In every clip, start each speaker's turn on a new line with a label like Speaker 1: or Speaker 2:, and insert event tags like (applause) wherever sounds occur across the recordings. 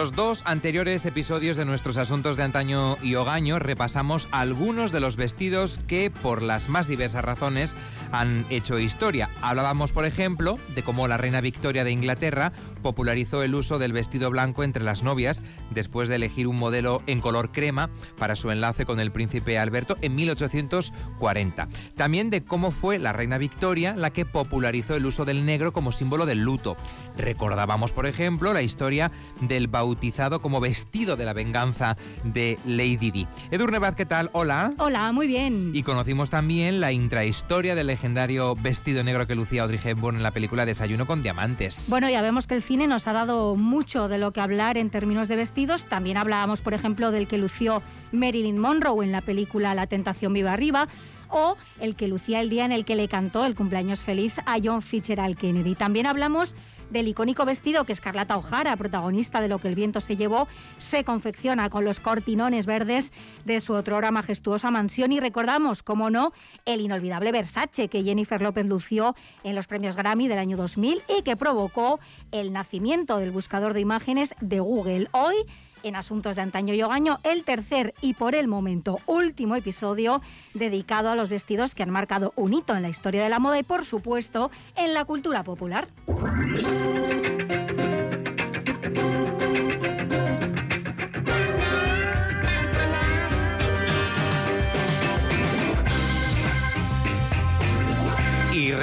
Speaker 1: Los dos anteriores episodios de nuestros asuntos de antaño y hogaño repasamos algunos de los vestidos que, por las más diversas razones, han hecho historia. Hablábamos, por ejemplo, de cómo la reina Victoria de Inglaterra popularizó el uso del vestido blanco entre las novias después de elegir un modelo en color crema para su enlace con el príncipe Alberto en 1840. También de cómo fue la reina Victoria la que popularizó el uso del negro como símbolo del luto. Recordábamos, por ejemplo, la historia del bautizado como vestido de la venganza de Lady Di. Edurne Baz, ¿qué tal? Hola.
Speaker 2: Hola, muy bien.
Speaker 1: Y conocimos también la intrahistoria del legendario vestido negro que lucía Audrey Hepburn en la película Desayuno con Diamantes.
Speaker 2: Bueno, ya vemos que el cine nos ha dado mucho de lo que hablar en términos de vestidos. También hablábamos, por ejemplo, del que lució Marilyn Monroe en la película La tentación viva arriba o el que lucía el día en el que le cantó el cumpleaños feliz a John Fitzgerald Kennedy. También hablamos del icónico vestido que Escarlata O'Hara, protagonista de Lo que el viento se llevó, se confecciona con los cortinones verdes de su otrora majestuosa mansión y recordamos, como no, el inolvidable Versace que Jennifer López lució en los premios Grammy del año 2000 y que provocó el nacimiento del buscador de imágenes de Google. Hoy en Asuntos de Antaño y Hogaño, el tercer y por el momento último episodio dedicado a los vestidos que han marcado un hito en la historia de la moda y por supuesto en la cultura popular.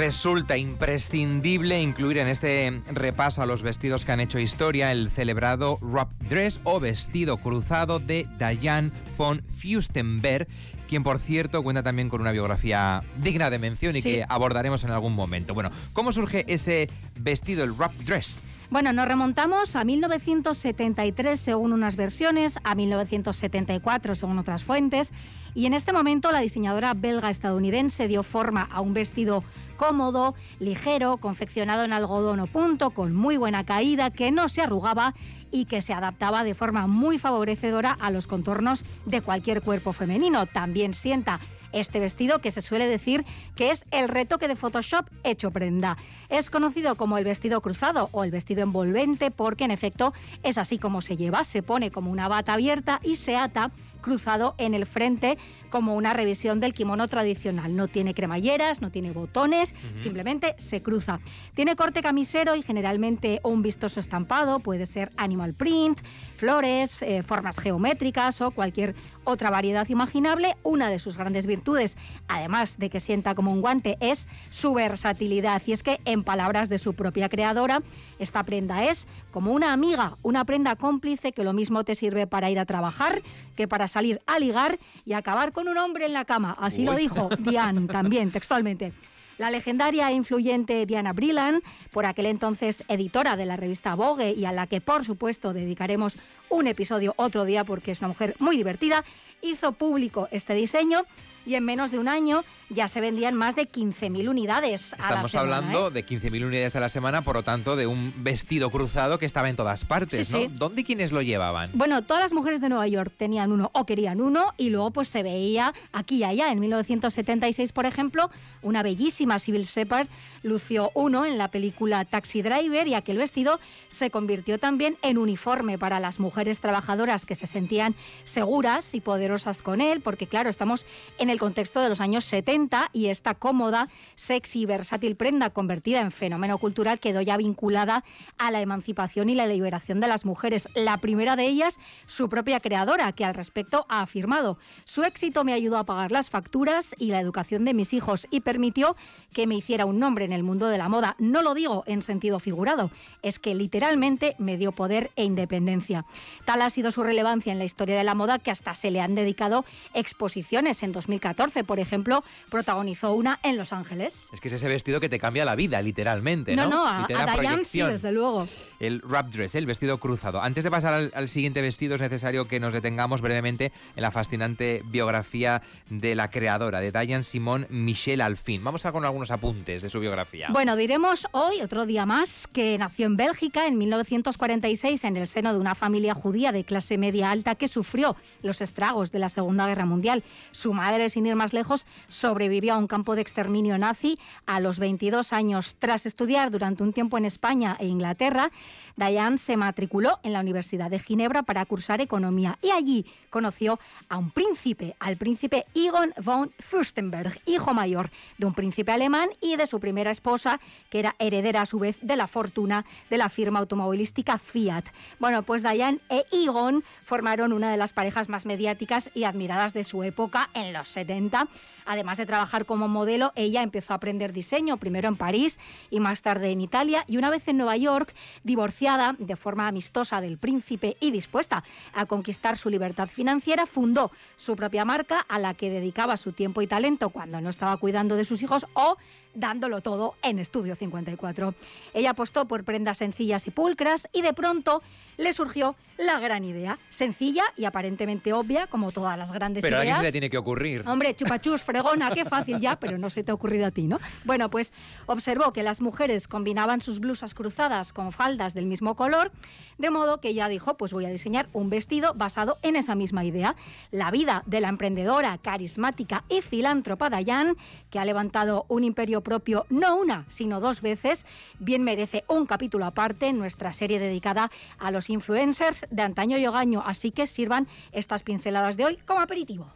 Speaker 1: Resulta imprescindible incluir en este repaso a los vestidos que han hecho historia el celebrado wrap dress o vestido cruzado de Diane von Fürstenberg, quien por cierto cuenta también con una biografía digna de mención y
Speaker 2: Sí.
Speaker 1: que abordaremos en algún momento. Bueno, ¿cómo surge ese vestido, el wrap dress?
Speaker 2: Bueno, nos remontamos a 1973 según unas versiones, a 1974 según otras fuentes, y en este momento la diseñadora belga estadounidense dio forma a un vestido cómodo, ligero, confeccionado en algodón o punto, con muy buena caída, que no se arrugaba y que se adaptaba de forma muy favorecedora a los contornos de cualquier cuerpo femenino. También sienta este vestido que se suele decir que es el retoque de Photoshop hecho prenda. Es conocido como el vestido cruzado o el vestido envolvente porque en efecto es así como se lleva, se pone como una bata abierta y se ata cruzado en el frente como una revisión del kimono tradicional. No tiene cremalleras, no tiene botones, simplemente se cruza. Tiene corte camisero y generalmente un vistoso estampado, puede ser animal print, flores, eh, formas geométricas o cualquier otra variedad imaginable. Una de sus grandes virtudes, además de que sienta como un guante, es su versatilidad. Y es que, en palabras de su propia creadora, esta prenda es como una amiga, una prenda cómplice que lo mismo te sirve para ir a trabajar que para salir a ligar y acabar con un hombre en la cama. Así lo dijo Diane (laughs) también, textualmente. La legendaria e influyente Diana Brillan, por aquel entonces editora de la revista Vogue y a la que por supuesto dedicaremos un episodio otro día porque es una mujer muy divertida, hizo público este diseño y en menos de un año ya se vendían más de 15.000 unidades. a la
Speaker 1: Estamos
Speaker 2: semana,
Speaker 1: hablando
Speaker 2: ¿eh?
Speaker 1: de 15.000 unidades a la semana, por lo tanto, de un vestido cruzado que estaba en todas partes,
Speaker 2: Sí,
Speaker 1: ¿no?
Speaker 2: sí.
Speaker 1: ¿Dónde y quiénes lo llevaban?
Speaker 2: Bueno, todas las mujeres de Nueva York tenían uno o querían uno y luego pues se veía aquí y allá. En 1976, por ejemplo, una bellísima Civil Shepard lució uno en la película Taxi Driver y aquel vestido se convirtió también en uniforme para las mujeres trabajadoras que se sentían seguras y poderosas con él, porque claro, estamos en el contexto de los años 70 y esta cómoda, sexy y versátil prenda convertida en fenómeno cultural quedó ya vinculada a la emancipación y la liberación de las mujeres. La primera de ellas, su propia creadora, que al respecto ha afirmado, su éxito me ayudó a pagar las facturas y la educación de mis hijos y permitió que me hiciera un nombre en el mundo de la moda. No lo digo en sentido figurado, es que literalmente me dio poder e independencia. Tal ha sido su relevancia en la historia de la moda que hasta se le han dedicado exposiciones. En 2014, por ejemplo, protagonizó una en Los Ángeles.
Speaker 1: Es que es ese vestido que te cambia la vida, literalmente. No,
Speaker 2: no, a, Diane sí, desde luego.
Speaker 1: El wrap dress, el vestido cruzado. Antes de pasar al, al siguiente vestido, es necesario que nos detengamos brevemente en la fascinante biografía de la creadora, de Diane Simone Michelle Alfin. Vamos a con algunos apuntes de su biografía.
Speaker 2: Bueno, diremos hoy, otro día más, que nació en Bélgica en 1946 en el seno de una familia judía de clase media alta que sufrió los estragos de la Segunda Guerra Mundial. Su madre, sin ir más lejos, sobrevivió a un campo de exterminio nazi a los 22 años. Tras estudiar durante un tiempo en España e Inglaterra, Diane se matriculó en la Universidad de Ginebra para cursar economía y allí conoció a un príncipe, al príncipe Egon von Fürstenberg, hijo mayor de un príncipe alemán y de su primera esposa, que era heredera a su vez de la fortuna de la firma automovilística Fiat. Bueno, pues Diane e Egon formaron una de las parejas más mediáticas y admiradas de su época en los 70. Además de trabajar como modelo, ella empezó a aprender diseño, primero en París y más tarde en Italia, y una vez en Nueva York, divorciada de forma amistosa del príncipe y dispuesta a conquistar su libertad financiera, fundó su propia marca a la que dedicaba su tiempo y talento cuando no estaba cuidando de sus hijos o dándolo todo en Estudio 54. Ella apostó por prendas sencillas y pulcras y de pronto le surgió la gran idea, sencilla y aparentemente obvia, como todas las grandes
Speaker 1: ideas.
Speaker 2: Pero a
Speaker 1: alguien se le tiene que ocurrir.
Speaker 2: Hombre, chupachus, fregona, qué fácil ya, pero no se te ha ocurrido a ti, ¿no? Bueno, pues observó que las mujeres combinaban sus blusas cruzadas con faldas del mismo color, de modo que ella dijo, pues voy a diseñar un vestido basado en esa misma idea. La vida de la emprendedora, carismática y filántropa Dayan, que ha levantado un imperio propio no una, sino dos veces, bien merece un capítulo aparte en nuestra serie dedicada a los influencers de antaño y hogaño, así que sirvan estas pinceladas de hoy como aperitivo.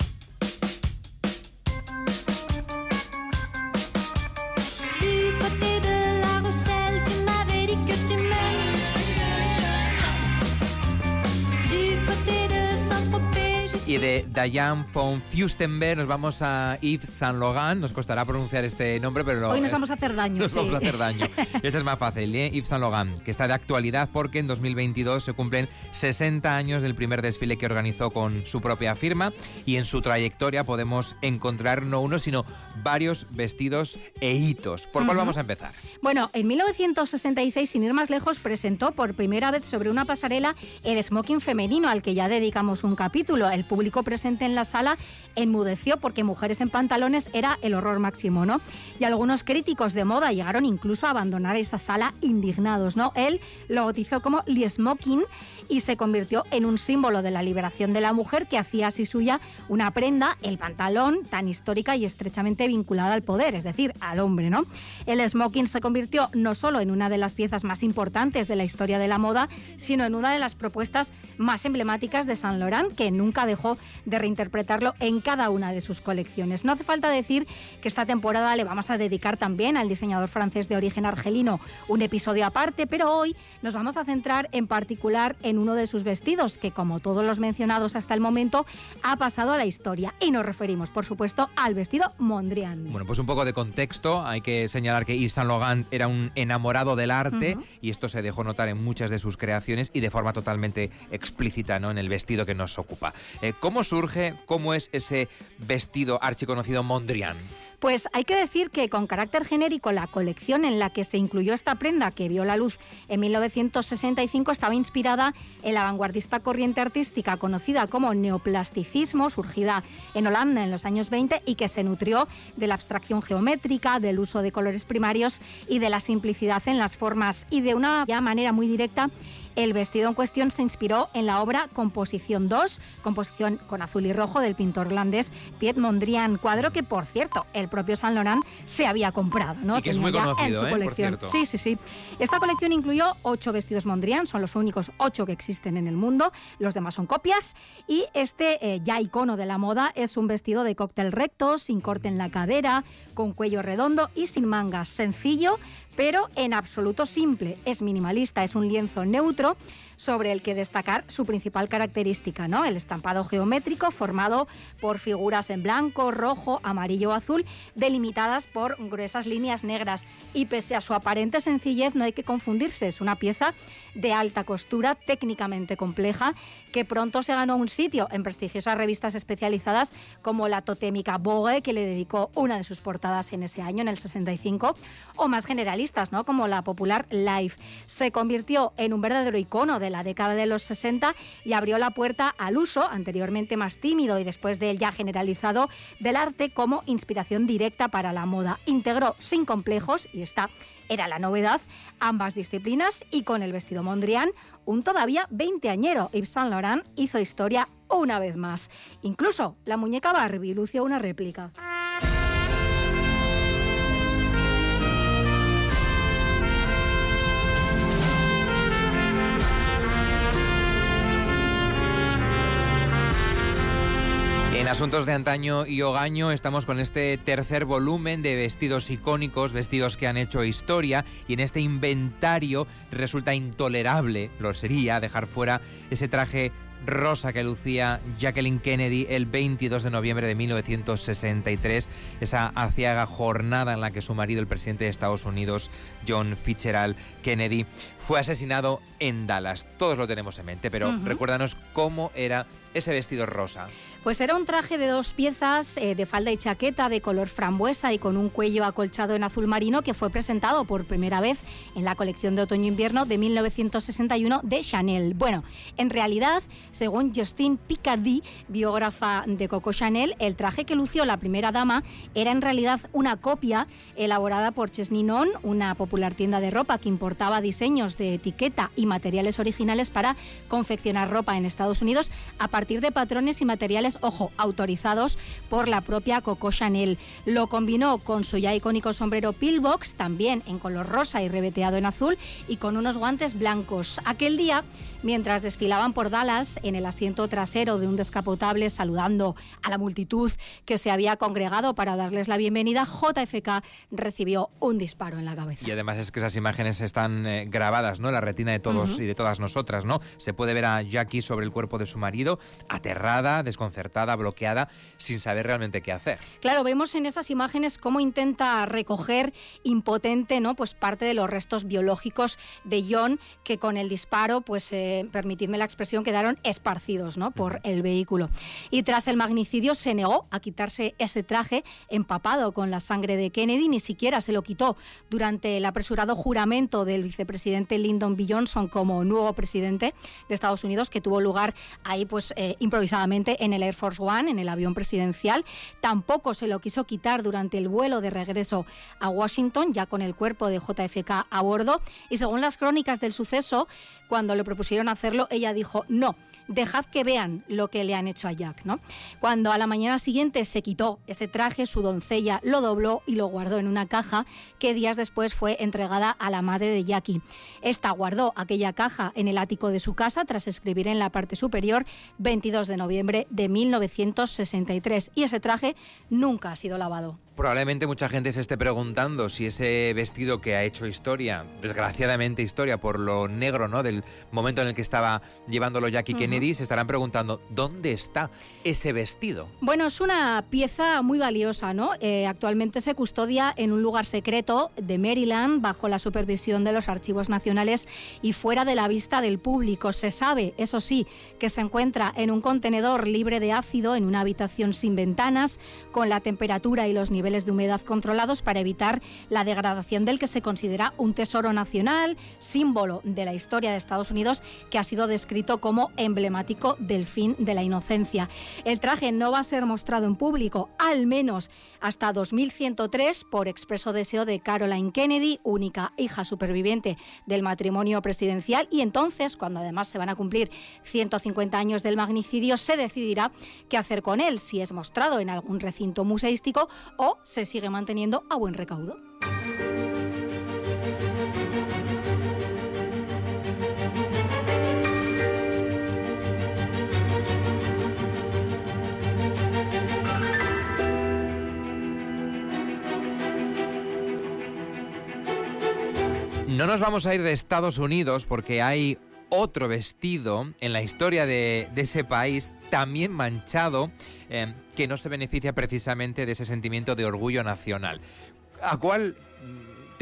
Speaker 1: Y de Diane von Fürstenberg nos vamos a Yves Saint Laurent. Nos costará pronunciar este nombre, pero...
Speaker 2: Hoy (laughs) nos vamos a hacer daño.
Speaker 1: Nos vamos a hacer daño. Este es más fácil, ¿eh? Yves Saint Laurent, que está de actualidad porque en 2022 se cumplen 60 años del primer desfile que organizó con su propia firma y en su trayectoria podemos encontrar no uno, sino varios vestidos e hitos. ¿Por cuál vamos a empezar?
Speaker 2: Bueno, en 1966, sin ir más lejos, presentó por primera vez sobre una pasarela el smoking femenino al que ya dedicamos un capítulo. El público público presente en la sala enmudeció porque mujeres en pantalones era el horror máximo, ¿no? Y algunos críticos de moda llegaron incluso a abandonar esa sala indignados, ¿no? Él lo bautizó como Lee Smoking y se convirtió en un símbolo de la liberación de la mujer que hacía así suya una prenda, el pantalón, tan histórica y estrechamente vinculada al poder, es decir, al hombre, ¿no? El smoking se convirtió no solo en una de las piezas más importantes de la historia de la moda, sino en una de las propuestas más emblemáticas de Saint Laurent, que nunca dejó de reinterpretarlo en cada una de sus colecciones. No hace falta decir que esta temporada le vamos a dedicar también al diseñador francés de origen argelino un episodio aparte, pero hoy nos vamos a centrar en particular en uno de sus vestidos, que como todos los mencionados hasta el momento, ha pasado a la historia. Y nos referimos, por supuesto, al vestido Mondrian.
Speaker 1: Bueno, pues un poco de contexto. Hay que señalar que Yves Saint Laurent era un enamorado del arte y esto se dejó notar en muchas de sus creaciones y de forma totalmente explícita ¿no? en el vestido que nos ocupa. Eh, ¿Cómo surge, cómo es ese vestido archiconocido Mondrian?
Speaker 2: Pues hay que decir que con carácter genérico la colección en la que se incluyó esta prenda que vio la luz en 1965 estaba inspirada en la vanguardista corriente artística conocida como neoplasticismo, surgida en Holanda en los años 20 y que se nutrió de la abstracción geométrica, del uso de colores primarios y de la simplicidad en las formas. Y de una manera muy directa el vestido en cuestión se inspiró en la obra Composición 2, composición con azul y rojo del pintor holandés Piet Mondrian, cuadro que, por cierto, el propio Saint Laurent se había comprado, ¿no?
Speaker 1: Y que es muy conocido, en su
Speaker 2: ¿eh? colección. sí, sí, sí. Esta colección incluyó ocho vestidos Mondrian, son los únicos ocho que existen en el mundo, los demás son copias, y este eh, ya icono de la moda es un vestido de cóctel recto, sin corte en la cadera, con cuello redondo y sin mangas, sencillo, pero en absoluto simple. Es minimalista, es un lienzo neutro sobre el que destacar su principal característica, ¿no? El estampado geométrico formado por figuras en blanco, rojo, amarillo o azul, delimitadas por gruesas líneas negras. Y pese a su aparente sencillez, no hay que confundirse, es una pieza de alta costura, técnicamente compleja, que pronto se ganó un sitio en prestigiosas revistas especializadas como la totémica Vogue, que le dedicó una de sus portadas en ese año, en el 65, o más ¿no? como la popular Life. Se convirtió en un verdadero icono de la década de los 60 y abrió la puerta al uso, anteriormente más tímido y después de él ya generalizado, del arte como inspiración directa para la moda. Integró sin complejos, y esta era la novedad, ambas disciplinas y con el vestido Mondrian, un todavía veinteañero Yves Saint Laurent hizo historia una vez más. Incluso la muñeca Barbie lució una réplica.
Speaker 1: En Asuntos de Antaño y Ogaño estamos con este tercer volumen de vestidos icónicos, vestidos que han hecho historia, y en este inventario resulta intolerable, lo sería, dejar fuera ese traje rosa que lucía Jacqueline Kennedy el 22 de noviembre de 1963, esa aciaga jornada en la que su marido, el presidente de Estados Unidos, John Fitzgerald Kennedy, fue asesinado en Dallas. Todos lo tenemos en mente, pero recuérdanos cómo era ese vestido rosa.
Speaker 2: Pues era un traje de dos piezas, eh, de falda y chaqueta, de color frambuesa y con un cuello acolchado en azul marino que fue presentado por primera vez en la colección de otoño-invierno de 1961 de Chanel. Bueno, en realidad, según Justine Picardy, biógrafa de Coco Chanel, el traje que lució la primera dama era en realidad una copia elaborada por Chesninon, una popular tienda de ropa que importaba diseños de etiqueta y materiales originales para confeccionar ropa en Estados Unidos de patrones y materiales ojo, autorizados por la propia Coco Chanel. Lo combinó con su ya icónico sombrero pillbox, también en color rosa y reveteado en azul, y con unos guantes blancos. Aquel día mientras desfilaban por Dallas en el asiento trasero de un descapotable saludando a la multitud que se había congregado para darles la bienvenida, JFK recibió un disparo en la cabeza.
Speaker 1: Y además es que esas imágenes están eh, grabadas, ¿no? En la retina de todos y de todas nosotras, ¿no? Se puede ver a Jackie sobre el cuerpo de su marido, aterrada, desconcertada, bloqueada, sin saber realmente qué hacer.
Speaker 2: Claro, vemos en esas imágenes cómo intenta recoger impotente, ¿no? Pues parte de los restos biológicos de John que con el disparo pues eh, permitidme la expresión, quedaron esparcidos ¿no? por el vehículo. Y tras el magnicidio se negó a quitarse ese traje empapado con la sangre de Kennedy, ni siquiera se lo quitó durante el apresurado juramento del vicepresidente Lyndon B. Johnson como nuevo presidente de Estados Unidos, que tuvo lugar ahí pues eh, improvisadamente en el Air Force One, en el avión presidencial. Tampoco se lo quiso quitar durante el vuelo de regreso a Washington, ya con el cuerpo de JFK a bordo. Y según las crónicas del suceso, cuando le propusieron hacerlo, ella dijo, no, dejad que vean lo que le han hecho a Jack. ¿no? Cuando a la mañana siguiente se quitó ese traje, su doncella lo dobló y lo guardó en una caja que días después fue entregada a la madre de Jackie. Esta guardó aquella caja en el ático de su casa tras escribir en la parte superior 22 de noviembre de 1963 y ese traje nunca ha sido lavado.
Speaker 1: Probablemente mucha gente se esté preguntando si ese vestido que ha hecho historia, desgraciadamente historia por lo negro, ¿no? Del momento en el que estaba llevándolo Jackie Kennedy, se estarán preguntando dónde está ese vestido.
Speaker 2: Bueno, es una pieza muy valiosa, ¿no? Eh, actualmente se custodia en un lugar secreto de Maryland bajo la supervisión de los archivos nacionales y fuera de la vista del público. Se sabe, eso sí, que se encuentra en un contenedor libre de ácido en una habitación sin ventanas, con la temperatura y los niveles de humedad controlados para evitar la degradación del que se considera un tesoro nacional, símbolo de la historia de Estados Unidos, que ha sido descrito como emblemático del fin de la inocencia. El traje no va a ser mostrado en público, al menos hasta 2103, por expreso deseo de Caroline Kennedy, única hija superviviente del matrimonio presidencial, y entonces, cuando además se van a cumplir 150 años del se decidirá qué hacer con él, si es mostrado en algún recinto museístico o se sigue manteniendo a buen recaudo.
Speaker 1: No nos vamos a ir de Estados Unidos porque hay otro vestido en la historia de, ese país también manchado eh, que no se beneficia precisamente de ese sentimiento de orgullo nacional. ¿A cuál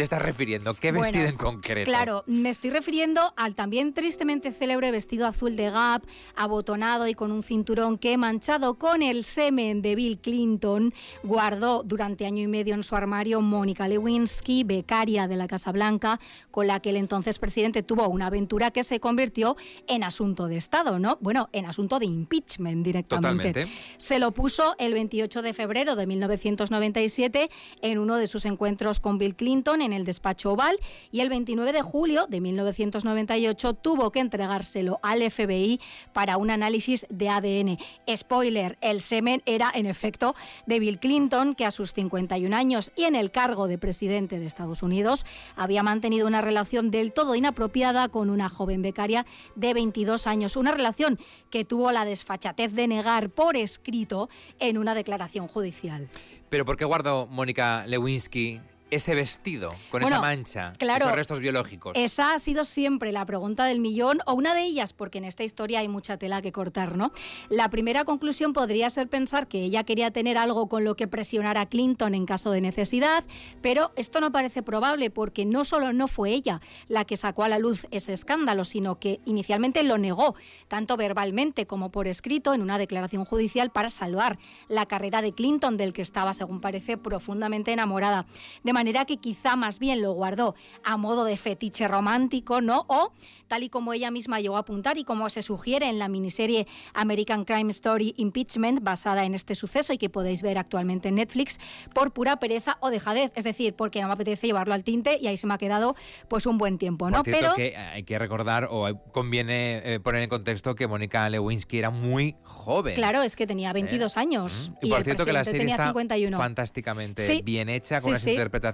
Speaker 1: te estás refiriendo? ¿Qué vestido en concreto?
Speaker 2: Claro, me estoy refiriendo al también tristemente célebre vestido azul de Gap, abotonado y con un cinturón que, manchado con el semen de Bill Clinton, guardó durante año y medio en su armario Mónica Lewinsky, becaria de la Casa Blanca, con la que el entonces presidente tuvo una aventura que se convirtió en asunto de Estado, ¿no? Bueno, en asunto de impeachment directamente.
Speaker 1: Totalmente.
Speaker 2: Se lo puso el 28 de febrero de 1997 en uno de sus encuentros con Bill Clinton en en el despacho Oval y el 29 de julio de 1998 tuvo que entregárselo al FBI para un análisis de ADN. Spoiler, el semen era en efecto de Bill Clinton, que a sus 51 años y en el cargo de presidente de Estados Unidos había mantenido una relación del todo inapropiada con una joven becaria de 22 años. Una relación que tuvo la desfachatez de negar por escrito en una declaración judicial.
Speaker 1: Pero ¿por qué guardó Mónica Lewinsky ese vestido con esa mancha, esos restos biológicos?
Speaker 2: Esa ha sido siempre la pregunta del millón, o una de ellas, porque en esta historia hay mucha tela que cortar, ¿no? La primera conclusión podría ser pensar que ella quería tener algo con lo que presionar a Clinton en caso de necesidad, pero esto no parece probable porque no solo no fue ella la que sacó a la luz ese escándalo, sino que inicialmente lo negó, tanto verbalmente como por escrito, en una declaración judicial para salvar la carrera de Clinton, del que estaba, según parece, profundamente enamorada. De manera que quizá más bien lo guardó a modo de fetiche romántico, ¿no? O tal y como ella misma llegó a apuntar y como se sugiere en la miniserie American Crime Story Impeachment, basada en este suceso y que podéis ver actualmente en Netflix, por pura pereza o dejadez, es decir, porque no me apetece llevarlo al tinte y ahí se me ha quedado pues un buen tiempo, ¿no?
Speaker 1: Pero que hay que recordar o conviene eh, poner en contexto que Mónica Lewinsky era muy joven.
Speaker 2: Claro, es que tenía 22 ¿Eh? años.
Speaker 1: Y, por cierto que la serie está fantásticamente bien hecha, con las interpretaciones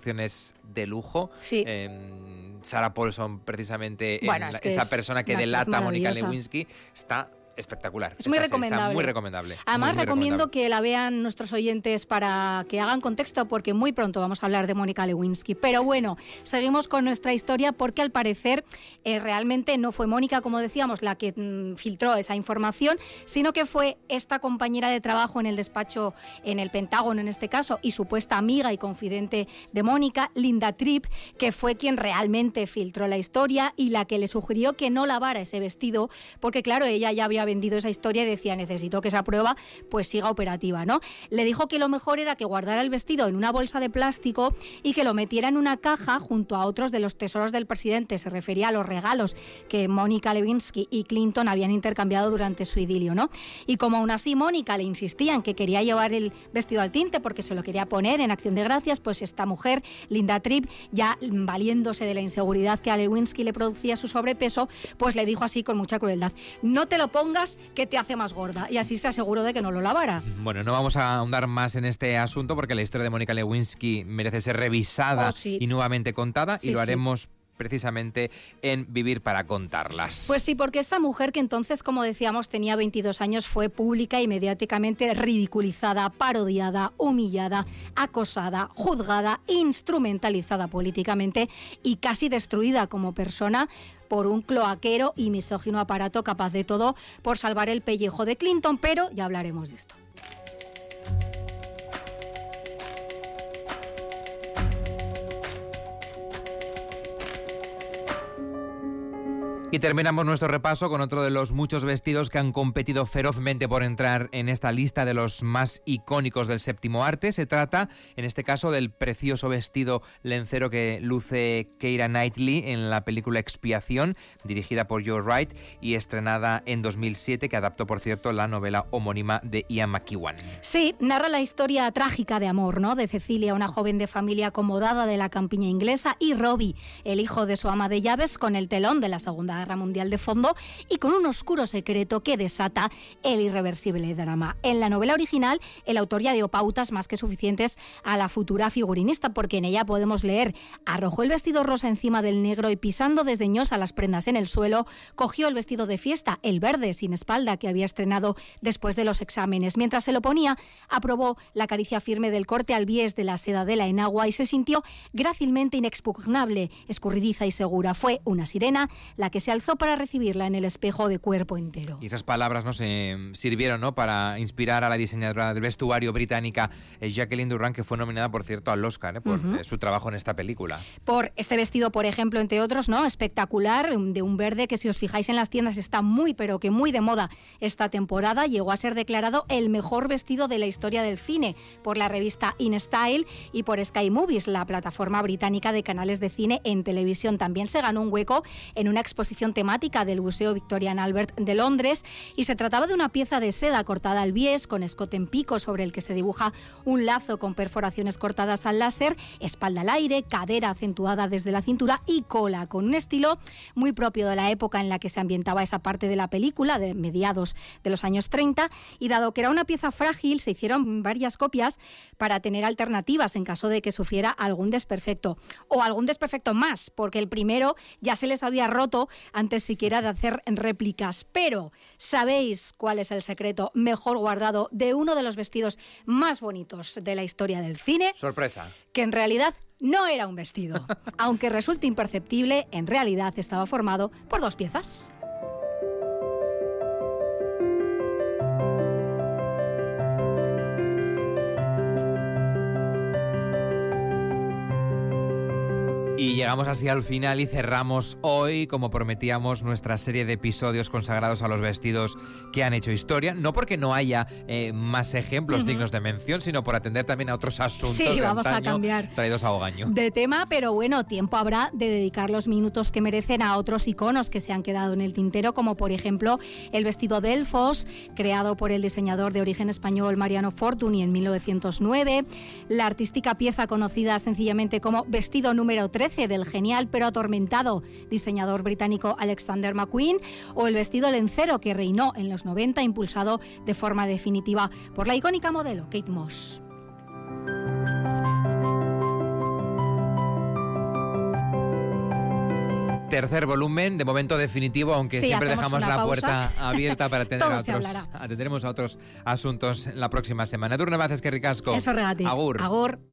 Speaker 1: de lujo.
Speaker 2: Sí.
Speaker 1: Em, Sarah Paulson, precisamente, esa persona que delata a Mónica Lewinsky, está espectacular.
Speaker 2: Es muy recomendable.
Speaker 1: muy recomendable.
Speaker 2: Además, recomiendo que la vean nuestros oyentes para que hagan contexto, porque muy pronto vamos a hablar de Mónica Lewinsky. Pero bueno, seguimos con nuestra historia porque al parecer eh, realmente no fue Mónica, como decíamos, la que mm, filtró esa información, sino que fue esta compañera de trabajo en el despacho, en el Pentágono en este caso, y supuesta amiga y confidente de Mónica, Linda Tripp, que fue quien realmente filtró la historia y la que le sugirió que no lavara ese vestido, porque claro, ella ya había vendido esa historia y decía, necesito que esa prueba pues siga operativa, ¿no? Le dijo que lo mejor era que guardara el vestido en una bolsa de plástico y que lo metiera en una caja junto a otros de los tesoros del presidente. Se refería a los regalos que Mónica Lewinsky y Clinton habían intercambiado durante su idilio, ¿no? Y como aún así Mónica le insistía en que quería llevar el vestido al tinte porque se lo quería poner en acción de gracias, pues esta mujer, Linda Tripp, ya valiéndose de la inseguridad que a Lewinsky le producía su sobrepeso, pues le dijo así con mucha crueldad, no te lo pongas que te hace más gorda. Y así se aseguró de que no lo lavara.
Speaker 1: Bueno, no vamos a ahondar más en este asunto porque la historia de Mónica Lewinsky merece ser revisada oh, y nuevamente contada y lo haremos precisamente en Vivir para contarlas.
Speaker 2: Pues sí, porque esta mujer que entonces, como decíamos, tenía 22 años, fue pública y mediáticamente ridiculizada, parodiada, humillada, acosada, juzgada, instrumentalizada políticamente y casi destruida como persona por un cloaquero y misógino aparato capaz de todo por salvar el pellejo de Clinton, pero ya hablaremos de esto.
Speaker 1: Y terminamos nuestro repaso con otro de los muchos vestidos que han competido ferozmente por entrar en esta lista de los más icónicos del séptimo arte. Se trata, en este caso, del precioso vestido lencero que luce Keira Knightley en la película Expiación, dirigida por Joe Wright y estrenada en 2007, que adaptó, por cierto, la novela homónima de Ian McEwan.
Speaker 2: Sí, narra la historia trágica de amor, ¿no? De Cecilia, una joven de familia acomodada de la campiña inglesa, y Robbie, el hijo de su ama de llaves, con el telón de la Segunda Guerra Mundial de fondo y con un oscuro secreto que desata el irreversible drama. En la novela original, el autor ya dio pautas más que suficientes a la futura figurinista, porque en ella podemos leer: arrojó el vestido rosa encima del negro y pisando desdeñosa las prendas en el suelo, cogió el vestido de fiesta, el verde sin espalda que había estrenado después de los exámenes. Mientras se lo ponía, aprobó la caricia firme del corte al bies de la seda de la enagua y se sintió grácilmente inexpugnable, escurridiza y segura. Fue una sirena la que se alzó para recibirla en el espejo de cuerpo entero.
Speaker 1: Y esas palabras no se sirvieron ¿no? para inspirar a la diseñadora del vestuario británica eh, Jacqueline Durant, que fue nominada, por cierto, al Oscar ¿eh? por eh, su trabajo en esta película.
Speaker 2: Por este vestido, por ejemplo, entre otros, ¿no? Espectacular, de un verde que si os fijáis en las tiendas está muy, pero que muy de moda esta temporada. Llegó a ser declarado el mejor vestido de la historia del cine por la revista InStyle y por Sky Movies, la plataforma británica de canales de cine en televisión. También se ganó un hueco en una exposición temática del Museo Victorian Albert de Londres y se trataba de una pieza de seda cortada al bies con escote en pico sobre el que se dibuja un lazo con perforaciones cortadas al láser, espalda al aire, cadera acentuada desde la cintura y cola, con un estilo muy propio de la época en la que se ambientaba esa parte de la película, de mediados de los años 30, y dado que era una pieza frágil, se hicieron varias copias para tener alternativas en caso de que sufriera algún desperfecto, o algún desperfecto más, porque el primero ya se les había roto antes siquiera de hacer réplicas. Pero, ¿sabéis cuál es el secreto mejor guardado de uno de los vestidos más bonitos de la historia del cine?
Speaker 1: Sorpresa.
Speaker 2: Que en realidad no era un vestido. (laughs) Aunque resulte imperceptible, en realidad estaba formado por dos piezas.
Speaker 1: Y llegamos así al final y cerramos hoy, como prometíamos, nuestra serie de episodios consagrados a los vestidos que han hecho historia. No porque no haya eh, más ejemplos dignos de mención, sino por atender también a otros asuntos
Speaker 2: sí, vamos a cambiar
Speaker 1: traídos a Ogaño.
Speaker 2: De tema, pero bueno, tiempo habrá de dedicar los minutos que merecen a otros iconos que se han quedado en el tintero, como por ejemplo el vestido de Elfos, creado por el diseñador de origen español Mariano Fortuny en 1909, la artística pieza conocida sencillamente como vestido número 3 del genial pero atormentado diseñador británico Alexander McQueen o el vestido lencero que reinó en los 90 impulsado de forma definitiva por la icónica modelo Kate Moss.
Speaker 1: tercer volumen, de momento definitivo, aunque siempre dejamos la puerta (laughs) abierta para atender a otros, atenderemos a otros asuntos la próxima semana. Durne Baces, que ricasco.
Speaker 2: Eso regati.
Speaker 1: Agur.
Speaker 2: Agur.